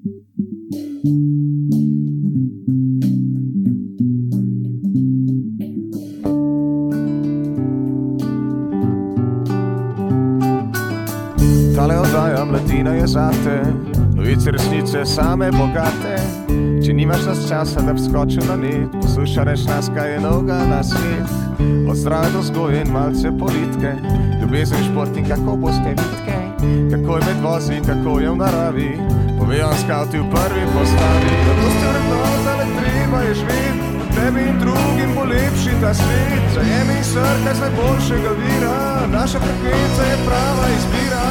Tale oddaja mladina je zate, novice resnice same bogate. Če nimaš nas časa, da bi skočil na net, poslušaj nas, kaj je noga na svet. Od zdrave do zgoje in malce politike, ljubezen šport in kako boste vidke, kako je med vozi, kako je v naravi. Povejo skavti v prvi postavi, da boste vrednota, da treba je živeti. Tebi in drugim bo lepši ta svet, zajemi srce z najboljšega vira, naša frekvenca je prava izbira.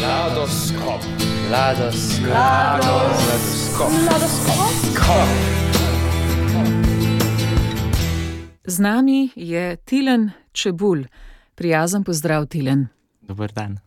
Mladoskop. Mladoskop. Mladoskop. Mladoskop. Z nami je Tilen Čebul. Prijazen pozdrav, Tilen. Dober dan.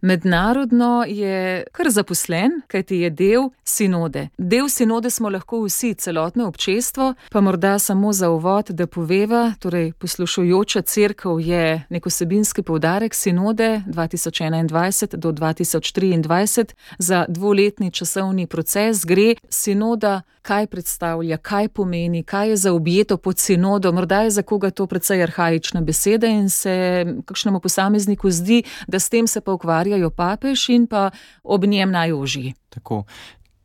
Mednarodno je kar zaposlen, kajti je del sinode. Del sinode smo lahko vsi, celotno občestvo, pa morda samo za uvod, da poveva, torej poslušujoča crkva je nek osebinski poudarek sinode 2021 do 2023 za dvoletni časovni proces. Gre sinoda, kaj predstavlja, kaj pomeni, kaj je zaobjeto pod sinodo. Morda je za koga to precej arhajična beseda in se kakšnemu posamezniku zdi, da s tem se pa ukvarjajo papež in pa ob njem najožji. Tako.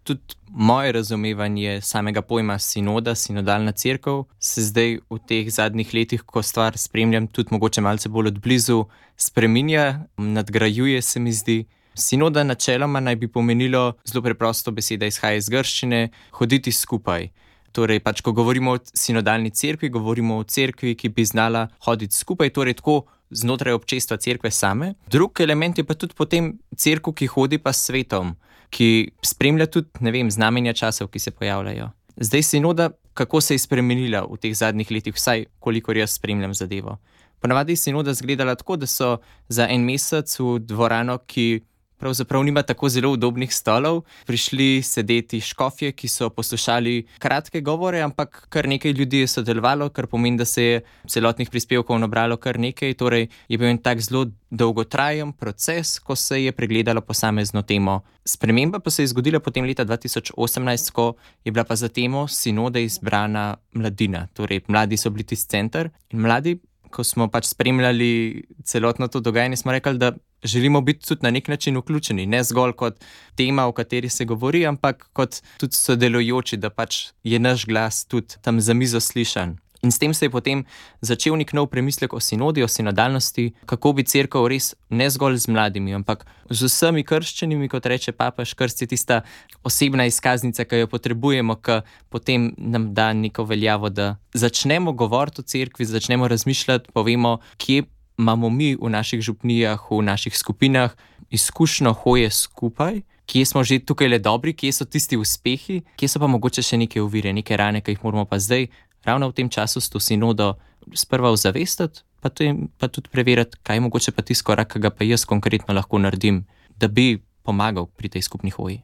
Tudi moje razumevanje samega pojma sinoda, sinodalna crkva, se zdaj v teh zadnjih letih, ko stvar spremljam, tudi mogoče malce bolj odblizu, spreminja, nadgrajuje se mi zdi. Sinoda načeloma naj bi pomenilo zelo preprosto beseda, izhaja iz grščine, hoditi skupaj. Torej, pač, ko govorimo o sinodalni cerkvi, govorimo o cerkvi, ki bi znala hoditi skupaj, torej tako znotraj občestva cerkve same. Drugi element je pa tudi potem cerkev, ki hodi pa s svetom, ki spremlja tudi, vem, znamenja časov, ki se pojavljajo. Zdaj sinoda, kako se je spremenila v teh zadnjih letih, vsaj kolikor jaz spremljam zadevo. Ponavadi je sinoda izgledala tako, da so za en mesec v dvorano, ki pravzaprav nima tako zelo udobnih stolov, prišli sedeti škofje, ki so poslušali kratke govore, ampak kar nekaj ljudi je sodelovalo, kar pomeni, da se je celotnih prispevkov nabralo kar nekaj. Torej je bil en tak zelo dolgotrajen proces, ko se je pregledalo posamezno temo. Sprememba pa se je zgodila potem leta 2018, ko je bila pa za temo sinode izbrana mladina, torej mladi so bili tisti center in mladi. Ko smo pač spremljali celotno to dogajanje, smo rekli, da želimo biti tudi na nek način vključeni, ne zgolj kot tema, o kateri se govori, ampak kot tudi sodelujoči, da pač je naš glas tudi tam za mizo slišan. In s tem se je potem začel nek nov premislek o sinodi, o sinodalnosti, kako bi crkva res ne zgolj z mladimi, ampak z vsemi krščenimi, kot reče papež, krst je tista osebna izkaznica, ki jo potrebujemo, ki potem nam da neko veljavo, da začnemo govoriti o crkvi, začnemo razmišljati, povemo, kje imamo mi v naših župnijah, v naših skupinah izkušnjo hoje skupaj. Kje smo že tukaj le dobri, kje so tisti uspehi, kje so pa mogoče še neke uvire, neke rane, ki jih moramo pa zdaj ravno v tem času s to sinodo sprva ozavestiti, pa, pa tudi preveriti, kaj je mogoče pa tisto korak, ki ga pa jaz konkretno lahko naredim, da bi pomagal pri tej skupni hoji.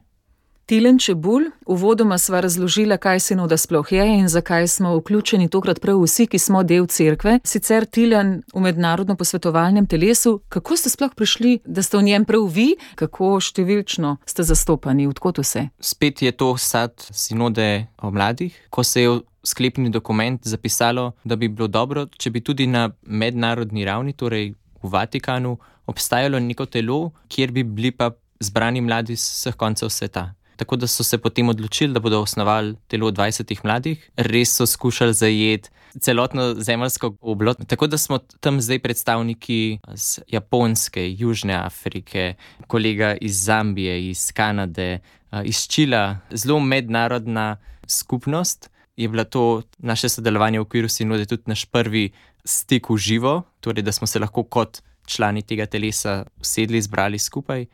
Tilen Čebul, uvodoma sva razložila, kaj sinoda sploh je in zakaj smo vključeni tokrat prav vsi, ki smo del cerkve. Sicer Tilen v mednarodno posvetovalnem telesu, kako ste sploh prišli, da ste v njem prav vi, kako številčno ste zastopani, odkot vse? Spet je to sad sinode o mladih, ko se je sklepni dokument zapisalo, da bi bilo dobro, če bi tudi na mednarodni ravni, torej v Vatikanu, obstajalo neko telo, kjer bi bili pa zbrani mladi z vseh koncev sveta. Tako da so se potem odločili, da bodo osnovali telo 20 mladih, res so skušali zajeti celotno zemljsko oblot. Tako da smo tam zdaj predstavniki iz Japonske, Južne Afrike, kolega iz Zambije, iz Kanade, iz Čila, zelo mednarodna skupnost. Je bilo to naše sodelovanje v okviru Sinode tudi naš prvi stik v živo, torej da smo se lahko kot člani tega telesa usedli, zbrali skupaj.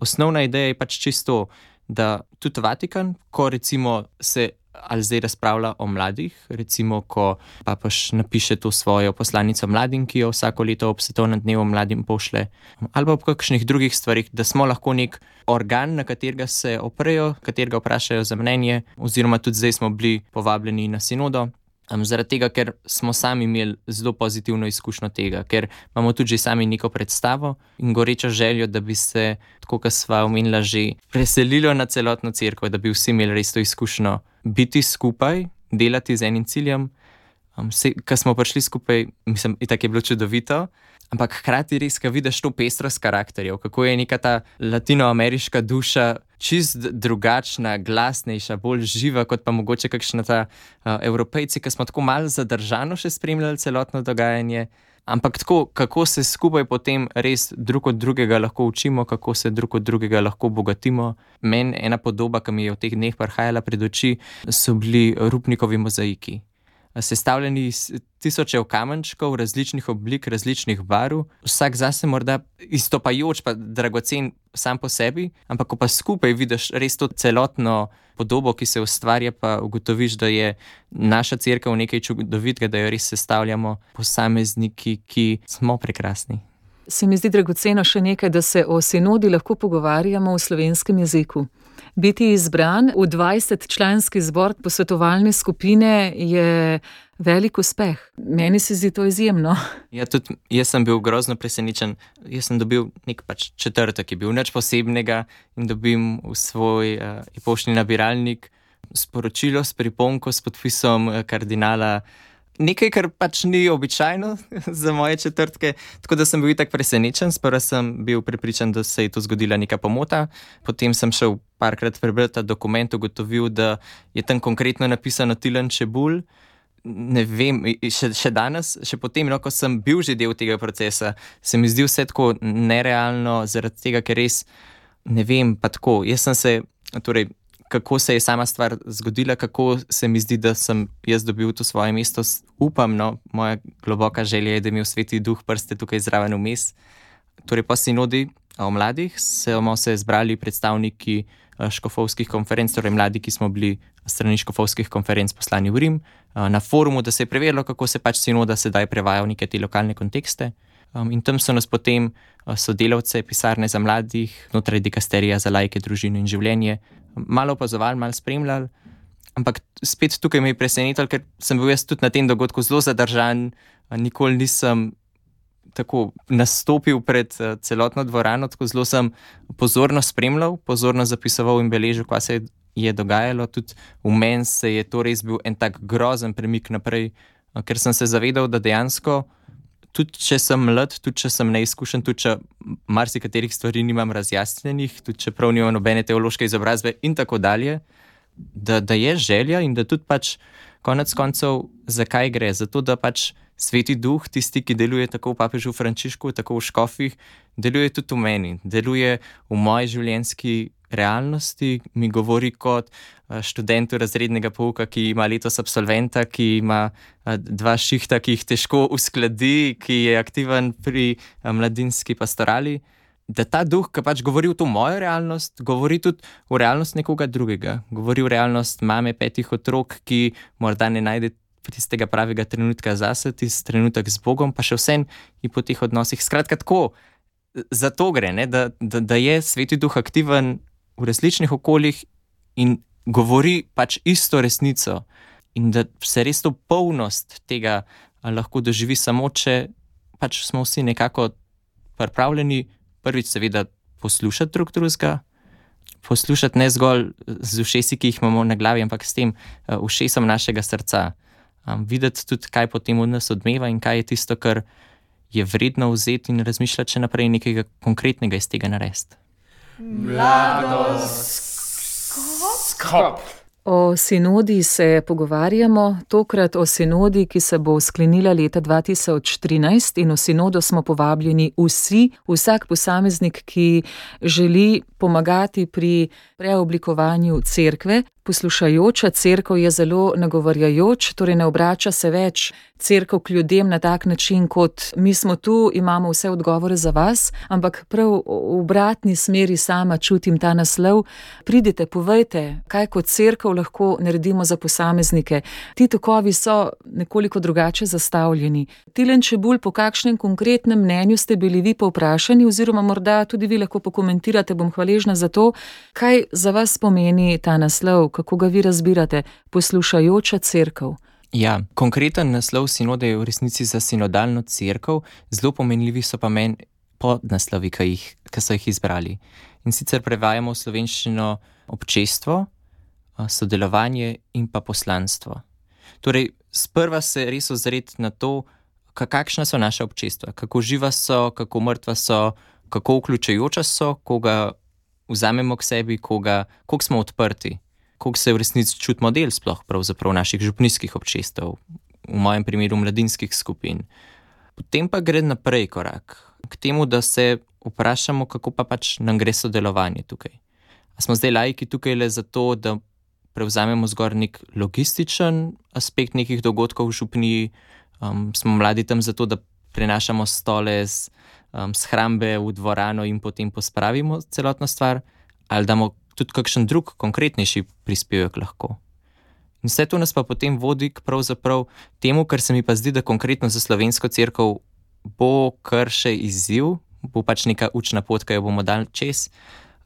Osnovna ideja je pač čisto da tudi Vatikan, ko recimo se ali zdaj razpravlja o mladih, recimo, ko pa pač napiše to svojo poslanico mladim, ki jo vsako leto ob svetovnem dnevu mladim pošle, ali pa ob kakšnih drugih stvarih, da smo lahko nek organ, na katerega se oprejo, katerega vprašajo za mnenje, oziroma tudi zdaj smo bili povabljeni na sinodo. Um, zaradi tega, ker smo sami imeli zelo pozitivno izkušnjo tega, ker imamo tudi sami neko predstavo in gorečo željo, da bi se, tako kot sva omenila, že preselili na celotno crkvo, da bi vsi imeli res to izkušnjo biti skupaj, delati z enim ciljem. Um, Ker smo prišli skupaj, mislim, da je bilo čudovito. Ampak hkrati res, ko vidiš to pestrost karakterjev, kako je neka ta latinoameriška duša čist drugačna, glasnejša, bolj živa kot pa mogoče kakšna ta uh, evropejci, ki smo tako malo zadržano še spremljali celotno dogajanje. Ampak tako, kako se skupaj potem res drug od drugega lahko učimo, kako se drug od drugega lahko obogatimo. Meni ena podoba, ki mi je v teh dneh prihajala pred oči, so bili rupnikovi mozaiki sestavljeni iz tisočev kamenčkov, različnih oblik, različnih barv, vsak zase morda izstopajoč, pa dragocen sam po sebi, ampak ko pa skupaj vidiš res to celotno podobo, ki se ustvarja, pa ugotoviš, da je naša crkva nekaj čudovitega, da jo res sestavljamo posamezniki, ki smo prekrasni. Se mi zdi dragoceno še nekaj, da se o sinodi lahko pogovarjamo v slovenskem jeziku. Biti izbran v 20-članski zbor posvetovalne skupine je velik uspeh. Meni se zdi to izjemno. Ja, tudi jaz sem bil grozno presenečen. Jaz sem dobil nek pač četrtek, ki je bil nič posebnega in dobim v svoj uh, poštni nabiralnik sporočilo s priponko s podpisom uh, kardinala nekaj, kar pač ni običajno za moje četrtke. Tako da sem bil tako presenečen. Sprva sem bil prepričan, da se je to zgodila neka pomota. Potem sem šel parkrat prebrati ta dokument, ugotovil, da je tam konkretno napisano Tilan Čebul. Ne vem, še, še danes, še potem, no, ko sem bil že del tega procesa, se mi zdi vse tako nerealno, zaradi tega, ker res ne vem. Pa tako, jaz sem se, torej, kako se je sama stvar zgodila, kako se mi zdi, da sem jaz dobil to svoje mesto. Upam, no, moja globoka želja je, da mi v sveti duh prste tukaj zraven vmes. Torej, po sinodi o mladih smo se zbrali predstavniki eh, škofovskih konferenc, torej mladi, ki smo bili strani škofovskih konferenc poslani v Rim, eh, na forumu, da se je preverilo, kako se pač sinoda sedaj prevaja v neke te lokalne kontekste. Um, in tam so nas potem uh, sodelavce pisarne za mladih, znotraj dikasterija za lajke, družino in življenje, malo opazovali, malo spremljali. Ampak spet tukaj me je presenetilo, ker sem bil jaz tudi na tem dogodku zelo zadržan, nikoli nisem tako nastopil pred celotno dvorano, tako zelo sem pozorno spremljal, pozorno zapisoval in beležil, kaj se je dogajalo. Tudi v meni se je to res bil en tak grozen premik naprej, ker sem se zavedal, da dejansko tudi če sem mlad, tudi če sem neizkušen, tudi če marsikaterih stvari nimam razjasnjenih, tudi če prav nimam nobene teološke izobrazbe in tako dalje, da, da je želja in da tudi pač konec koncev, zakaj gre? Zato, da pač sveti duh, tisti, ki deluje tako v papežu Frančišku, tako v škofih, deluje tudi v meni, deluje v moji življenjski realnosti, mi govori kot eh, študentu razrednega pouka, ki ima letos absolventa, ki ima eh, dva šihta, ki jih težko uskladi, ki je aktiven pri eh, mladinski pastorali. Da ta duh, ki pač govori v to mojo realnost, govori tudi v realnost nekoga drugega, govori v realnost mame petih otrok, ki morda ne najde tistega pravega trenutka zase, tisti trenutek z Bogom, pa še vsem in po teh odnosih. Skratka, tako za to gre, da, da, da je sveti duh aktiven v različnih okoljih in govori pač isto resnico, in da se res to polnost tega lahko doživi samo, če pač smo vsi nekako pripravljeni, prvič, seveda, poslušati drug drugega. Poslušati ne zgolj z ušesi, ki jih imamo na glavi, ampak s tem uh, ušesom našega srca. Um, videti tudi, kaj potem v nas odmeva in kaj je tisto, kar je vredno vzeti in razmišljati še naprej nekaj konkretnega iz tega narediti. Mladost. Skop. O sinodi se pogovarjamo, tokrat o sinodi, ki se bo sklenila leta 2013 in v sinodo smo povabljeni vsi, vsak posameznik, ki želi pomagati pri preoblikovanju cerkve. Poslušajoča crkva je zelo nagovarjajoč, torej ne obrača se več crkva k ljudem na tak način, kot mi smo tu, imamo vse odgovore za vas, ampak prav v obratni smeri sama čutim ta naslov. Pridite, povejte, kaj kot crkva lahko naredimo za posameznike. Ti tokovi so nekoliko drugače zastavljeni. Tilen Čebul, po kakšnem konkretnem mnenju ste bili vi povprašani, oziroma morda tudi vi lahko pokomentirate, bom hvaležna za to, kaj za vas pomeni ta naslov, kako ga vi razbirate, poslušajoča crkva. Ja, konkreten naslov sinode je v resnici za sinodalno crkvo, zelo pomenljivi so pa meni podnaslovi, ki, jih, ki so jih izbrali. In sicer prevajamo v slovenščino občestvo, sodelovanje in pa poslanstvo. Torej, sprva se res ozreti na to, kakšna so naša občestva, kako živa so, kako mrtva so, kako vključujoča so, koga vzamemo k sebi, koga, koliko smo odprti, koliko se v resnici čutimo del sploh naših župnijskih občestev, v mojem primeru mladinskih skupin. Potem pa gre naprej korak k temu, da se vprašamo, kako pa pač nam gre sodelovanje tukaj. A smo zdaj lajki tukaj le zato, da prevzamemo zgolj nek logističen aspekt nekih dogodkov v župniji, um, smo mladi tam zato, da prenašamo stole z um, shrambe v dvorano in potem pospravimo celotno stvar, ali damo tudi kakšen drug, konkretnejši prispevek lahko. In vse to nas pa potem vodi k temu, kar se mi pa zdi, da konkretno za slovensko crkvo bo kar še izziv, bo pač neka učna pot, ki jo bomo dali čez,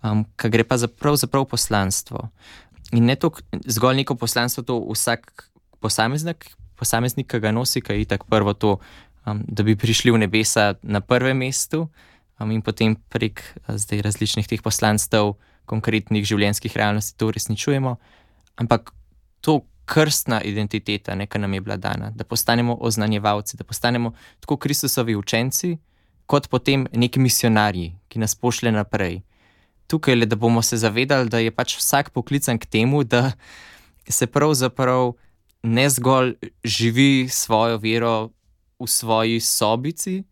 um, ki gre pa za pravzaprav poslanstvo. In ne to zgolj neko poslanstvo, to vsak posameznik, posameznik, ki ga nosi, ki je tako prvo to, um, da bi prišli v nebesa na prvem mestu, um, in potem prek uh, zdaj različnih teh poslanstv, konkretnih življenjskih realnosti to uresničujemo. Ampak to krstna identiteta, neka nam je bila dana, da postanemo oznanjevalci, da postanemo tako Kristusovi učenci, kot potem neki misionarji, ki nas pošlje naprej. Tukaj le, da bomo se zavedali, da je pač vsak poklican k temu, da se pravzaprav ne zgolj živi svojo vero v svoji sobici,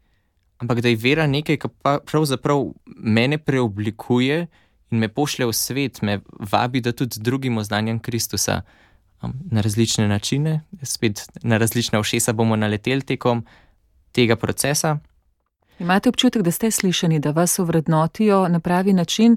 ampak da je vera nekaj, kar pravzaprav mene preoblikuje in me pošlje v svet, me vabi, da tudi drugim oznanjam Kristusa um, na različne načine, spet na različne ošesa bomo naleteli tekom tega procesa. Imate občutek, da ste slišani, da vas ovrednotijo na pravi način,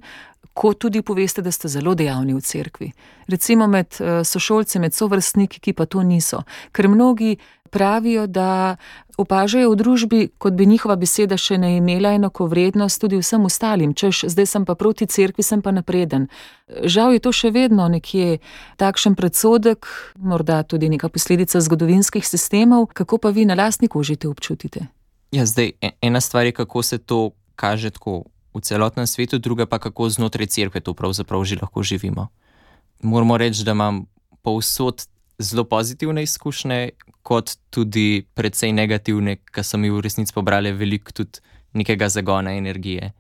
ko tudi poveste, da ste zelo dejavni v cerkvi. Recimo med eh, sošolci, med sovrstniki, ki pa to niso. Ker mnogi pravijo, da opažajo v družbi, kot bi njihova beseda še ne imela enako vrednost tudi vsem ostalim, češ zdaj sem pa proti cerkvi, sem pa napreden. Žal je to še vedno nekje takšen predsodek, morda tudi neka posledica zgodovinskih sistemov, kako pa vi na lastni koži to občutite. Ja, zdaj e, ena stvar je, kako se to kaže tako v celotnem svetu, druga pa kako znotraj cerkve to pravzaprav že lahko živimo. Moramo reči, da imam povsod zelo pozitivne izkušnje, kot tudi precej negativne, ki so mi v resnici pobrali veliko tudi nekega zagona energije.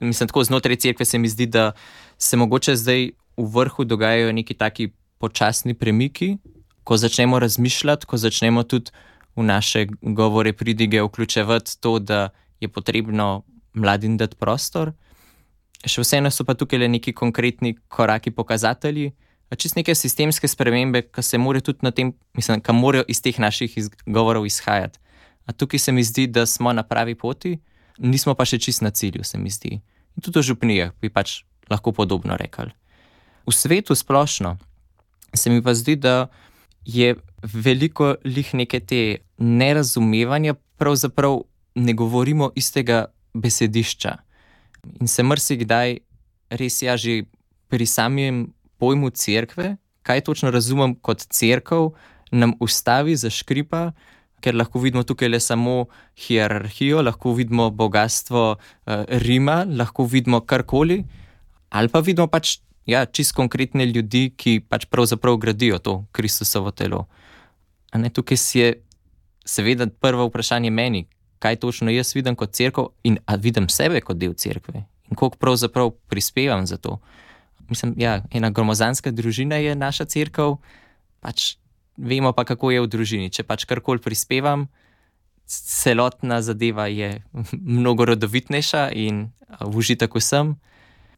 Mislim, tako znotraj cerkve se mi zdi, da se mogoče zdaj v vrhu dogajajo neki taki počasni premiki, ko začnemo razmišljati, ko začnemo tudi v naše govore pridige vključevati to, da je potrebno mladim dati prostor. Še vseeno so pa tukaj le neki konkretni koraki, pokazatelji, čist neke sistemske spremembe, ki se morajo tudi na tem, mislim, ki morajo iz teh naših govorov izhajati. A tukaj se mi zdi, da smo na pravi poti, nismo pa še čist na cilju, se mi zdi. In tudi v župnijah bi pač lahko podobno rekli. V svetu splošno se mi pa zdi, da je veliko lih neke te nerazumevanja, pravzaprav ne govorimo istega besedišča. In se mrsikdaj res ja že pri samem pojmu cerkve, kaj točno razumem kot crkv, nam ustavi za škripa, ker lahko vidimo tukaj le samo hierarhijo, lahko vidimo bogatstvo uh, Rima, lahko vidimo karkoli, ali pa vidimo pač ja, čist konkretne ljudi, ki pač pravzaprav gradijo to Kristusovo telo. A ne tukaj si je, seveda, prvo vprašanje meni, kaj točno jaz vidim kot crkva in ali vidim sebe kot del crkve in koliko pravzaprav prispevam za to mislim, ja, ena gromozanska družina je naša crkva, pač vemo pa, kako je v družini. Če pač karkoli prispevam, celotna zadeva je mnogo rodovitnejša in užitek vsem.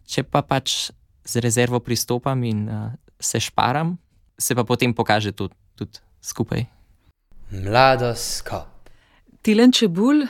Če pa pač z rezervo pristopam in uh, se šparam, se pa potem pokaže tudi, tudi skupaj. Mladost. Tilen Čebul,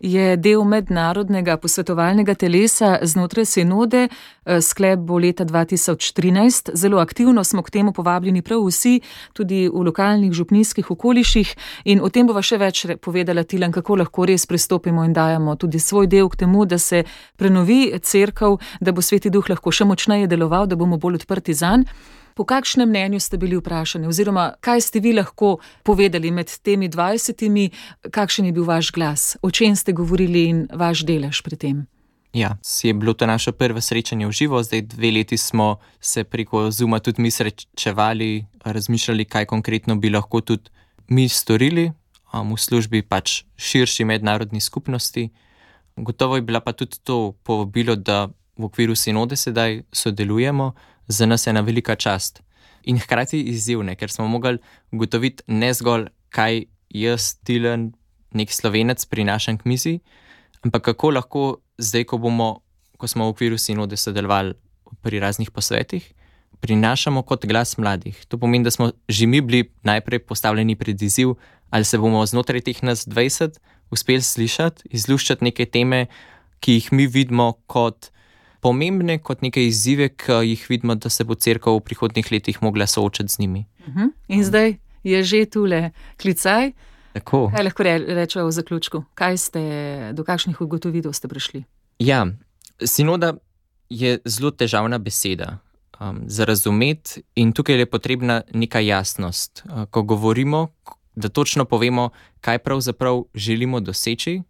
je del mednarodnega posvetovalnega telesa znotraj sinode, eh, sklep bo leta 2013. Zelo aktivno smo k temu povabljeni prav vsi, tudi v lokalnih župnijskih okoliših in o tem bova še več povedala Tilan, kako lahko res pristopimo in dajemo tudi svoj del k temu, da se prenovi crkav, da bo sveti duh lahko še močneje deloval, da bomo bolj odprti zanj. Po kakšnem mnenju ste bili vprašani, oziroma kaj ste vi lahko povedali med temi dvajsetimi, kakšen je bil vaš glas, o čem ste govorili in vaš delež pri tem? Ja, je bilo to naše prvo srečanje v živo, zdaj dve leti smo se preko Zuma tudi mi srečevali, razmišljali, kaj konkretno bi lahko tudi mi storili um, v službi pač širši mednarodni skupnosti. Gotovo je bila pa tudi to povabilo, da v okviru sinode sedaj sodelujemo, za nas je ena velika čast. In hkrati izzivne, ker smo mogli ugotoviti ne zgolj, kaj jaz, Tilen, nek slovenec prinašam k mizi, ampak kako lahko zdaj, ko, bomo, ko smo v okviru sinode sodelovali pri raznih posvetih, prinašamo kot glas mladih. To pomeni, da smo že mi bili najprej postavljeni pred izziv, ali se bomo znotraj teh nas 20 uspeli slišati, izluščati neke teme, ki jih mi vidimo kot pomembne, kot neke izzive, ki jih vidimo, da se bo crkva v prihodnih letih mogla soočati z njimi. Uh mhm. -huh. In zdaj je že tule klicaj. Tako. Kaj lahko rečemo v zaključku? Ste, do kakšnih ugotovitev ste prišli? Ja, sinoda je zelo težavna beseda um, za razumeti, in tukaj je potrebna neka jasnost. Uh, ko govorimo, da točno povemo, kaj pravzaprav želimo doseči,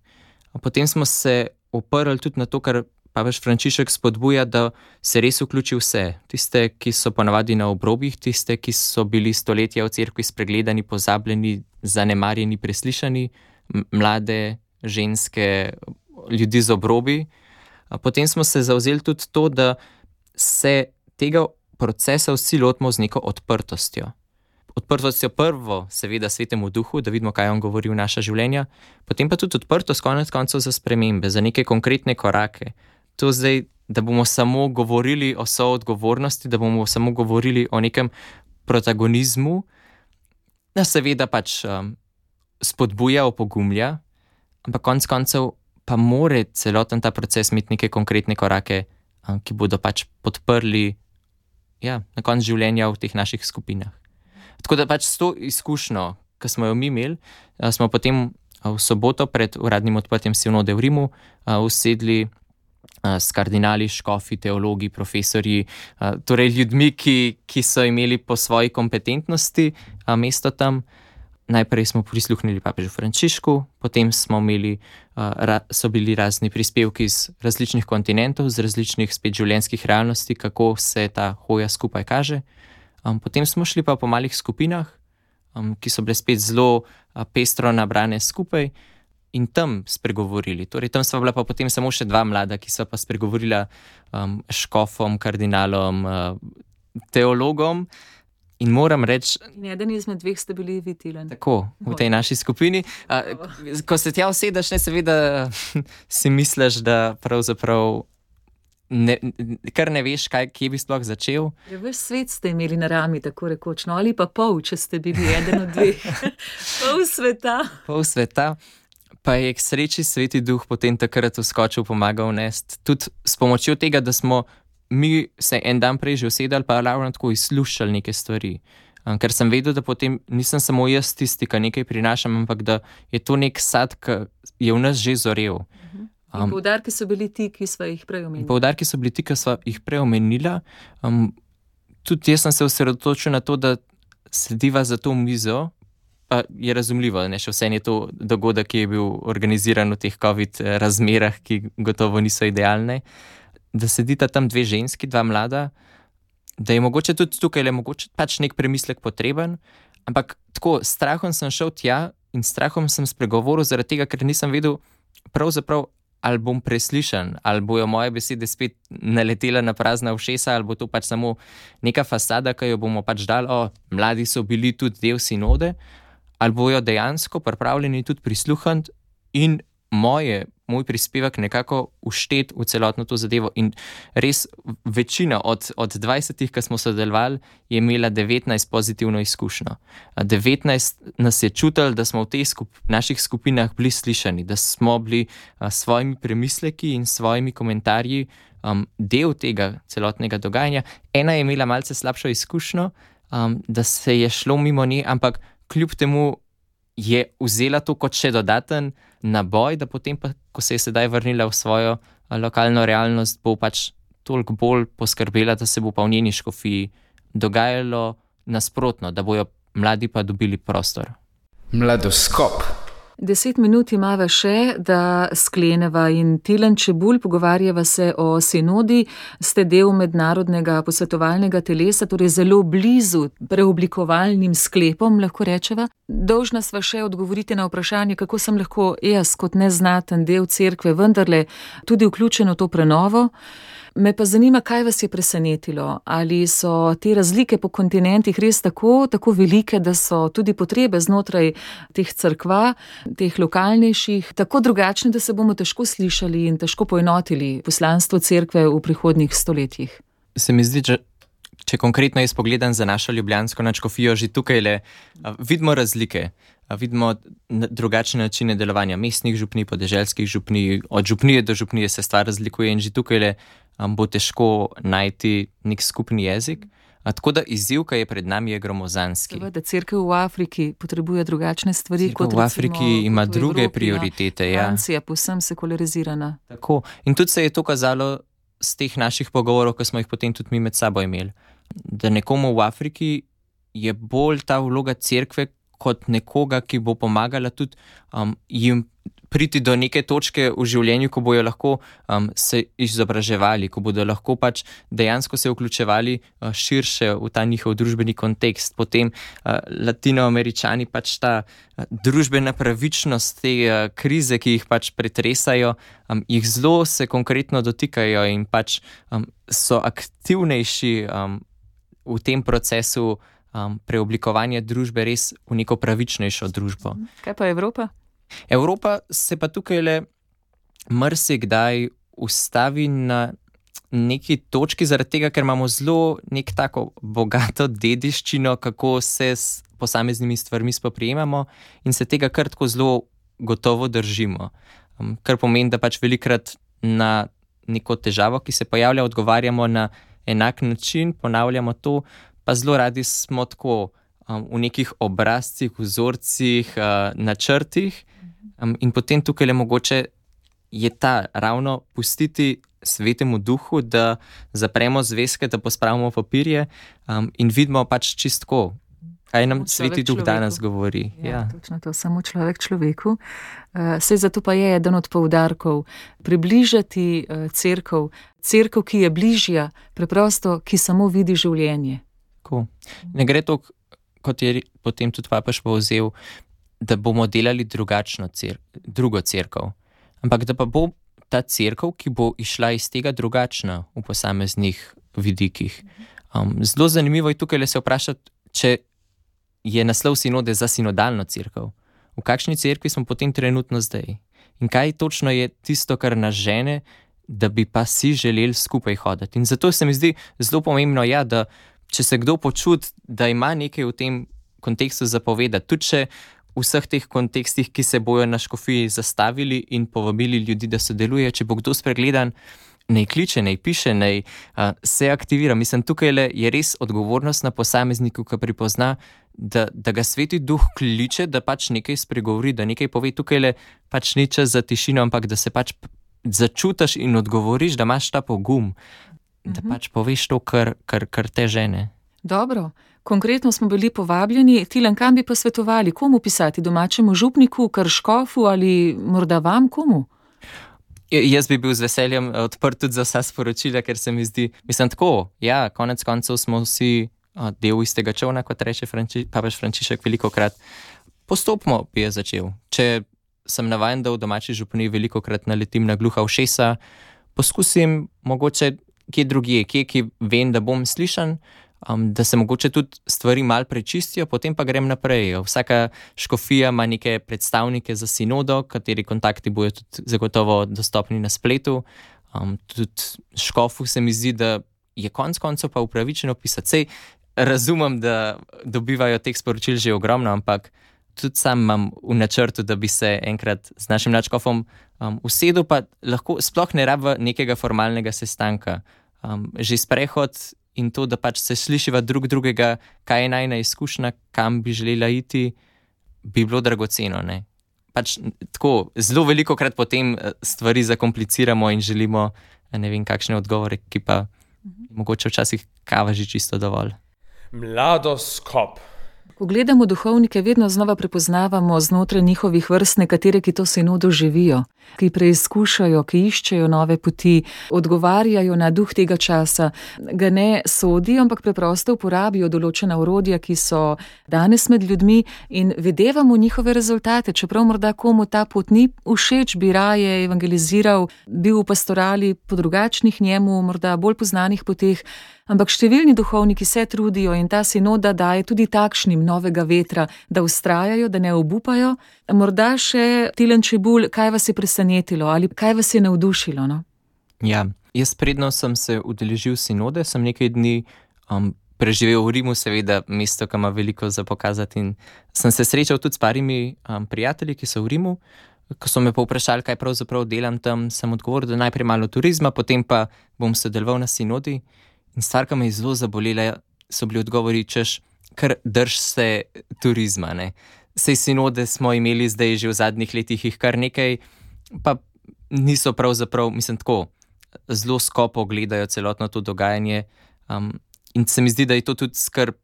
potem smo se oprli tudi na to, kar papež Frančišek spodbuja, da se res vključi vse. Tiste, ki so ponavadi na obrobjih, tiste, ki so bili stoletja v cerkvi spregledani, pozabljeni, zanemarjeni, preslišani, mlade, ženske, ljudi z obrobi. Potem smo se zauzeli tudi to, da se tega procesa vsi lotimo z neko odprtostjo. Odprtostjo prvo, seveda, svetemu duhu, da vidimo, kaj on govori v naša življenja, potem pa tudi odprtost, konec koncev, za spremembe, za neke konkretne korake. To zdaj, da bomo samo govorili o soodgovornosti, da bomo samo govorili o nekem protagonizmu, da seveda pač um, spodbuja, opogumlja, ampak konec koncev pa more celoten ta proces imeti neke konkretne korake, um, ki bodo pač podprli ja, na koncu življenja v teh naših skupinah. Tako da pač s to izkušnjo, ki smo jo mi imeli, smo potem v soboto pred uradnim odprtjem Sinode v Rimu usedli s kardinali, škofi, teologi, profesori, torej ljudmi, ki, ki so imeli po svoji kompetentnosti mesto tam. Najprej smo prisluhnili papežu Frančišku, potem smo imeli, so bili razni prispevki iz različnih kontinentov, iz različnih spet življenjskih realnosti, kako se ta hoja skupaj kaže. Potem smo šli pa po malih skupinah, ki so bile spet zelo pestro nabrane skupaj in tam spregovorili. Torej, tam smo bila pa potem samo še dva mlada, ki so pa spregovorila škofom, kardinalom, teologom. In moram reči, da eden izmed dveh ste bili videli. Tako v tej naši skupini. A, ko se tja usedeš, ne seveda si misliš, da pravzaprav. Ne, kar ne veš, kaj, kje bi sploh začel. Ja, Ves svet ste imeli na rami, tako rekoč, no, ali pa pol, če ste bili eden od dveh. pol sveta. Pol sveta. Pa je k sreči sveti duh potem takrat vskočil, pomagal nest. Tudi s pomočjo tega, da smo mi se en dan prej že usedali, pa ravno tako izlušali neke stvari. Um, ker sem vedel, da potem nisem samo jaz tisti, ki nekaj prinašam, ampak da je to nek sad, ki je v nas že zorel. Um, poudarki so bili ti, ki smo jih prej omenili. Poudarki so bili ti, ki smo jih prej omenili. Um, tudi jaz sem se osredotočil na to, da sediva za to mizo. Pa je razumljivo, da še vse je to dogodek, ki je bil organiziran v teh COVID razmerah, ki gotovo niso idealne. Da sedita tam dve ženski, dva mlada, da je mogoče tudi tukaj le mogoče pač nek premislek potreben. Ampak tako, strahom sem šel tja in strahom sem spregovoril, zaradi tega, ker nisem vedel, pravzaprav, ali bom preslišan, ali bojo moje besede spet naletele na prazna ušesa, ali bo to pač samo neka fasada, ki jo bomo pač dali, o, mladi so bili tudi del sinode, ali bojo dejansko pripravljeni tudi prisluhati in moje, moj prispevek nekako uštet v celotno to zadevo. In res večina od, od 20, ki smo sodelovali, je imela 19 pozitivno izkušnjo. 19 nas je čutili, da smo v teh skup, naših skupinah bili slišani, da smo bili s svojimi premisleki in svojimi komentarji um, del tega celotnega dogajanja. Ena je imela malce slabšo izkušnjo, um, da se je šlo mimo nje, ampak kljub temu je vzela to kot še dodaten naboj, da potem, pa, ko se je sedaj vrnila v svojo lokalno realnost, bo pač toliko bolj poskrbela, da se bo pa v njeni škofiji dogajalo nasprotno, da bojo mladi pa dobili prostor. Mladoskop. Deset minut imamo še, da skleneva in Tilen Čebulj, pogovarjava se o sinodi, ste del mednarodnega posvetovalnega telesa, torej zelo blizu preoblikovalnim sklepom, lahko rečeva. Dolžna sva še odgovoriti na vprašanje, kako sem lahko jaz kot neznaten del cerkve vendarle tudi vključen v to prenovo. Me pa zanima, kaj vas je presenetilo. Ali so te razlike po kontinentih res tako, tako velike, da so tudi potrebe znotraj teh crkva, teh lokalnejših, tako drugačne, da se bomo težko slišali in težko poenotili poslanstvo cerkve v prihodnjih stoletjih? Se mi zdi, če, če konkretno jaz pogledam za našo ljubljansko načkofijo, že tukaj le vidimo razlike. Vidimo drugačne načine delovanja mestnih župni, podeželskih župni, od župnije do župnije se stvar razlikuje, in že tukaj le um, bo težko najti nek skupni jezik. A, tako da izziv, ki je pred nami, je gromozanski. Seveda, crkva v Afriki potrebuje drugačne stvari cerkev kot v Afriki, recimo, ima druge Evropi, prioritete. Ja. Ja. Francija je povsem sekularizirana. Tako. In tudi se je to kazalo z teh naših pogovorov, ki smo jih potem tudi mi med sabo imeli. Da nekomu v Afriki je bolj ta vloga cerkve kot nekoga, ki bo pomagala tudi um, jim priti do neke točke v življenju, ko bodo lahko um, se izobraževali, ko bodo lahko pač dejansko se vključevali uh, širše v ta njihov družbeni kontekst. Potem uh, latinoameričani pač ta uh, družbena pravičnost, te uh, krize, ki jih pač pretresajo, um, jih zelo se konkretno dotikajo in pač um, so aktivnejši um, v tem procesu. Um, preoblikovanje družbe res v neko pravičnejšo družbo. Kaj pa Evropa? Evropa se pa tukaj le marsikdaj ustavi na neki točki, zaradi tega, ker imamo zelo nek tako bogato dediščino, kako se s posameznimi stvarmi spoprijemamo in se tega kar tako zelo gotovo držimo. Um, kar pomeni, da pač velikrat na neko težavo, ki se pojavlja, odgovarjamo na enak način, ponavljamo to, pa zelo radi smo tako um, v nekih obrazcih, vzorcih, uh, načrtih. Um, in potem tukaj le mogoče je ta ravno pustiti svetemu duhu, da zapremo zvezke, da pospravimo papirje um, in vidimo pač čistko. Kaj nam sveti duh človeku. danes govori? Ja, Ja. Točno to, samo človek človeku. Uh, Sej zato pa je eden od poudarkov približati uh, crkv, crkv, ki je bližja, preprosto, ki samo vidi življenje. Tako. Ne gre to, kot je potem tudi papež povzel, da bomo delali drugačno, cer drugo crkvo, ampak da pa bo ta crkva, ki bo išla iz tega drugačna v posameznih vidikih. Um, zelo zanimivo je tukaj le se vprašati, če je naslov sinode za sinodalno crkvo. V kakšni cerkvi smo potem trenutno zdaj? In kaj točno je tisto, kar nas žene, da bi pa si želeli skupaj hoditi. In zato se mi zdi zelo pomembno, ja, da če se kdo počuti, da ima nekaj v tem kontekstu zapovedati, tudi če v vseh teh kontekstih, ki se bojo na škofiji zastavili in povabili ljudi, da sodelujejo, če bo kdo spregledan. Naj kliče, naj piše, naj uh, se aktivira. Mislim, tukaj le je res odgovornost na posamezniku, ki prepozna, da, da ga sveti duh kliče, da pač nekaj spregovori, da nekaj pove. Tukaj le pač ni čas za tišino, ampak da se pač začutiš in odgovoriš, da imaš ta pogum, da Mhm. pač poveš to, kar, kar, kar te žene. Dobro, konkretno smo bili povabljeni, Tilen, kam bi pa svetovali, komu pisati, domačemu župniku, krškofu ali morda vam, komu? Ja, Jaz bi bil z veseljem eh, odprt tudi za vsa sporočila, ker se mi zdi, mislim, tako. Ja, konec koncev smo vsi a, del istega čovna, kot reče Franči, papež Frančišek veliko krat. Postopno bi jaz začel. Če sem navaden, da v domači župni veliko krat naletim na gluha ušesa, poskusim mogoče kje drugje, kje, ki vem, da bom slišan. Um, da se mogoče tudi stvari malo prečistijo, potem pa grem naprej. Vsaka škofija ima neke predstavnike za sinodo, kateri kontakti bodo tudi zagotovo dostopni na spletu. Um, tudi škofu se mi zdi, da je konec koncev pa upravičeno pisati. Sej razumem, da dobivajo teh sporočil že ogromno, ampak tudi sam imam v načrtu, da bi se enkrat z našim načkofom um, usedel, pa lahko sploh ne rab nekega formalnega sestanka. Um, že sprehod in to, da pač se slišiva drug drugega, kaj je najna izkušnja, kam bi želela iti, bi bilo dragoceno. Ne? Pač tako, zelo veliko krat potem eh, stvari zakompliciramo in želimo eh, ne vem, kakšne odgovore, ki pa mogoče včasih kava že čisto dovolj. Mladoskop. Ko gledamo duhovnike, vedno znova prepoznavamo znotraj njihovih vrst nekatere, ki to sinodo živijo, ki preizkušajo, ki iščejo nove poti, odgovarjajo na duh tega časa, ga ne sodijo, ampak preprosto uporabijo določena urodja, ki so danes med ljudmi in videvamo njihove rezultate. Čeprav morda komu ta pot ni všeč, bi raje evangeliziral, bil v pastorali po drugačnih njemu, morda bolj poznanih poteh. Ampak številni duhovniki se trudijo in ta sinoda daje tudi takšnim novega vetra, da ustrajajo, da ne obupajo. Morda še Tilen Čebul, kaj vas je presenetilo ali kaj vas je navdušilo? No? Ja, jaz predno sem se udeležil sinode, sem nekaj dni um, preživel v Rimu, seveda mesto, ki ima veliko za pokazati. In sem se srečal tudi s parimi um, prijatelji, ki so v Rimu. Ko so me povprašali, kaj pravzaprav delam tam, sem odgovoril, da najprej malo turizma, potem pa bom sodeloval na sinodi. In stvar, ki me je zelo zabolela, so bili odgovori, češ, kar drž se turizma. Ne? Sej sinode smo imeli zdaj že v zadnjih letih jih kar nekaj, pa niso pravzaprav, mislim, tako zelo skopo gledajo celotno to dogajanje. Um, in se mi zdi, da je to tudi skrb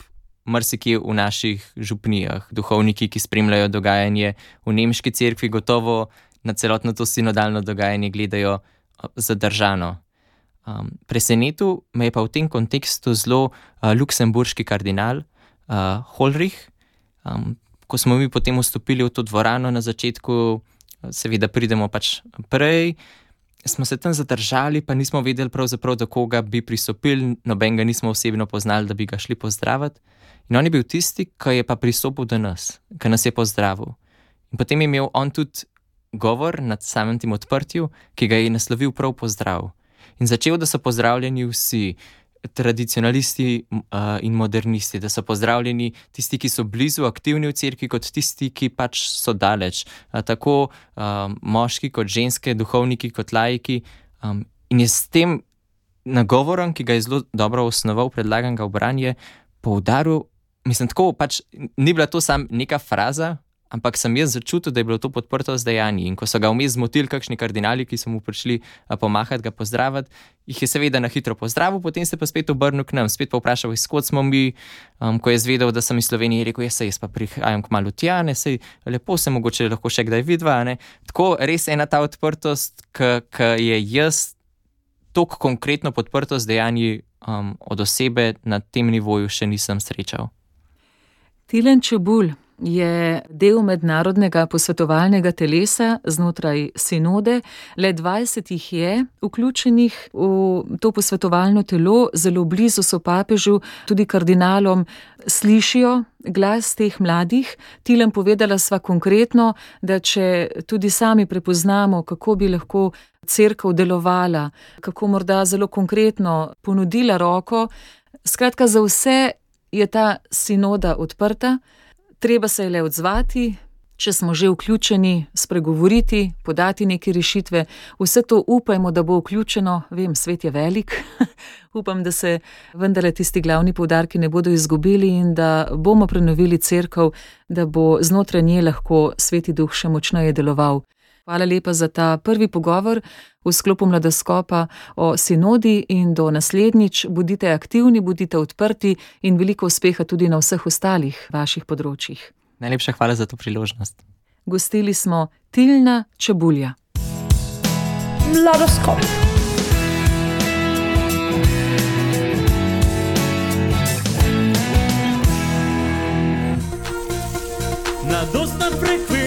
marsikje v naših župnijah, duhovniki, ki spremljajo dogajanje v nemški cerkvi, gotovo na celotno to sinodalno dogajanje gledajo zadržano. Um, presenetil me je pa v tem kontekstu zelo uh, luksemburški kardinal uh, Holrich. Um, ko smo mi potem vstopili v to dvorano na začetku, seveda pridemo pač prej, smo se tam zadržali, pa nismo vedeli pravzaprav, do koga bi pristopili, noben ga nismo osebno poznali, da bi ga šli pozdraviti. In on je bil tisti, ki je pa pristopil do nas, ki nas je pozdravil. In potem je imel on tudi govor nad samim tem odprtjem, ki ga je naslovil prav pozdrav in začel, da so pozdravljeni vsi. Tradicionalisti uh, in modernisti, da so pozdravljeni tisti, ki so blizu, aktivni v cerkvi, kot tisti, ki pač so daleč, uh, tako uh, moški, kot ženske, duhovniki, kot laiki. Um, in je s tem nagovorom, ki ga je zelo dobro osnoval, predlagan ga v branje, poudaril, mislim, tako pač ni bila to samo neka fraza, ampak sem jaz začutil, da je bilo to podprto z dejanji. In ko so ga vmes zmotili, kakšni kardinali, ki so mu prišli pomahati, ga pozdraviti, jih je seveda na hitro pozdravil, potem se pa spet obrnil k nam, spet pa vprašal, izkot smo mi. Um, ko je zvedel, da sem iz Slovenije, je rekel: Jaz, jaz pa prihajam k malu tja, ne sej lepo se mogoče lahko še kdaj vidva. Ne? Tako res ena ta odprtost, ki je jaz. Tako konkretno podprto z dejanji um, od osebe na tem nivoju še nisem srečal. Tilen Čebulj, je del mednarodnega posvetovalnega telesa znotraj sinode, le 20 jih je vključenih v to posvetovalno telo, zelo blizu so papežu, tudi kardinalom, slišijo glas teh mladih. Tilem povedala sva konkretno, da če tudi sami prepoznamo, kako bi lahko crkva delovala, kako morda zelo konkretno ponudila roko, skratka, za vse je ta sinoda odprta treba se je le odzvati, če smo že vključeni, spregovoriti, podati neke rešitve. Vse to upajmo, da bo vključeno, vem, svet je velik. Upam, da se vendarle tisti glavni poudarki ne bodo izgubili in da bomo prenovili crkv, da bo znotraj nje lahko sveti duh še močneje deloval. Hvala lepa za ta prvi pogovor v sklopu mladoskopa o sinodi in do naslednjič. Budite aktivni, budite odprti in veliko uspeha tudi na vseh ostalih vaših področjih. Najlepša hvala za to priložnost. Gostili smo Tilna Čebulja. Mladoskop. Na dostna frekvenca.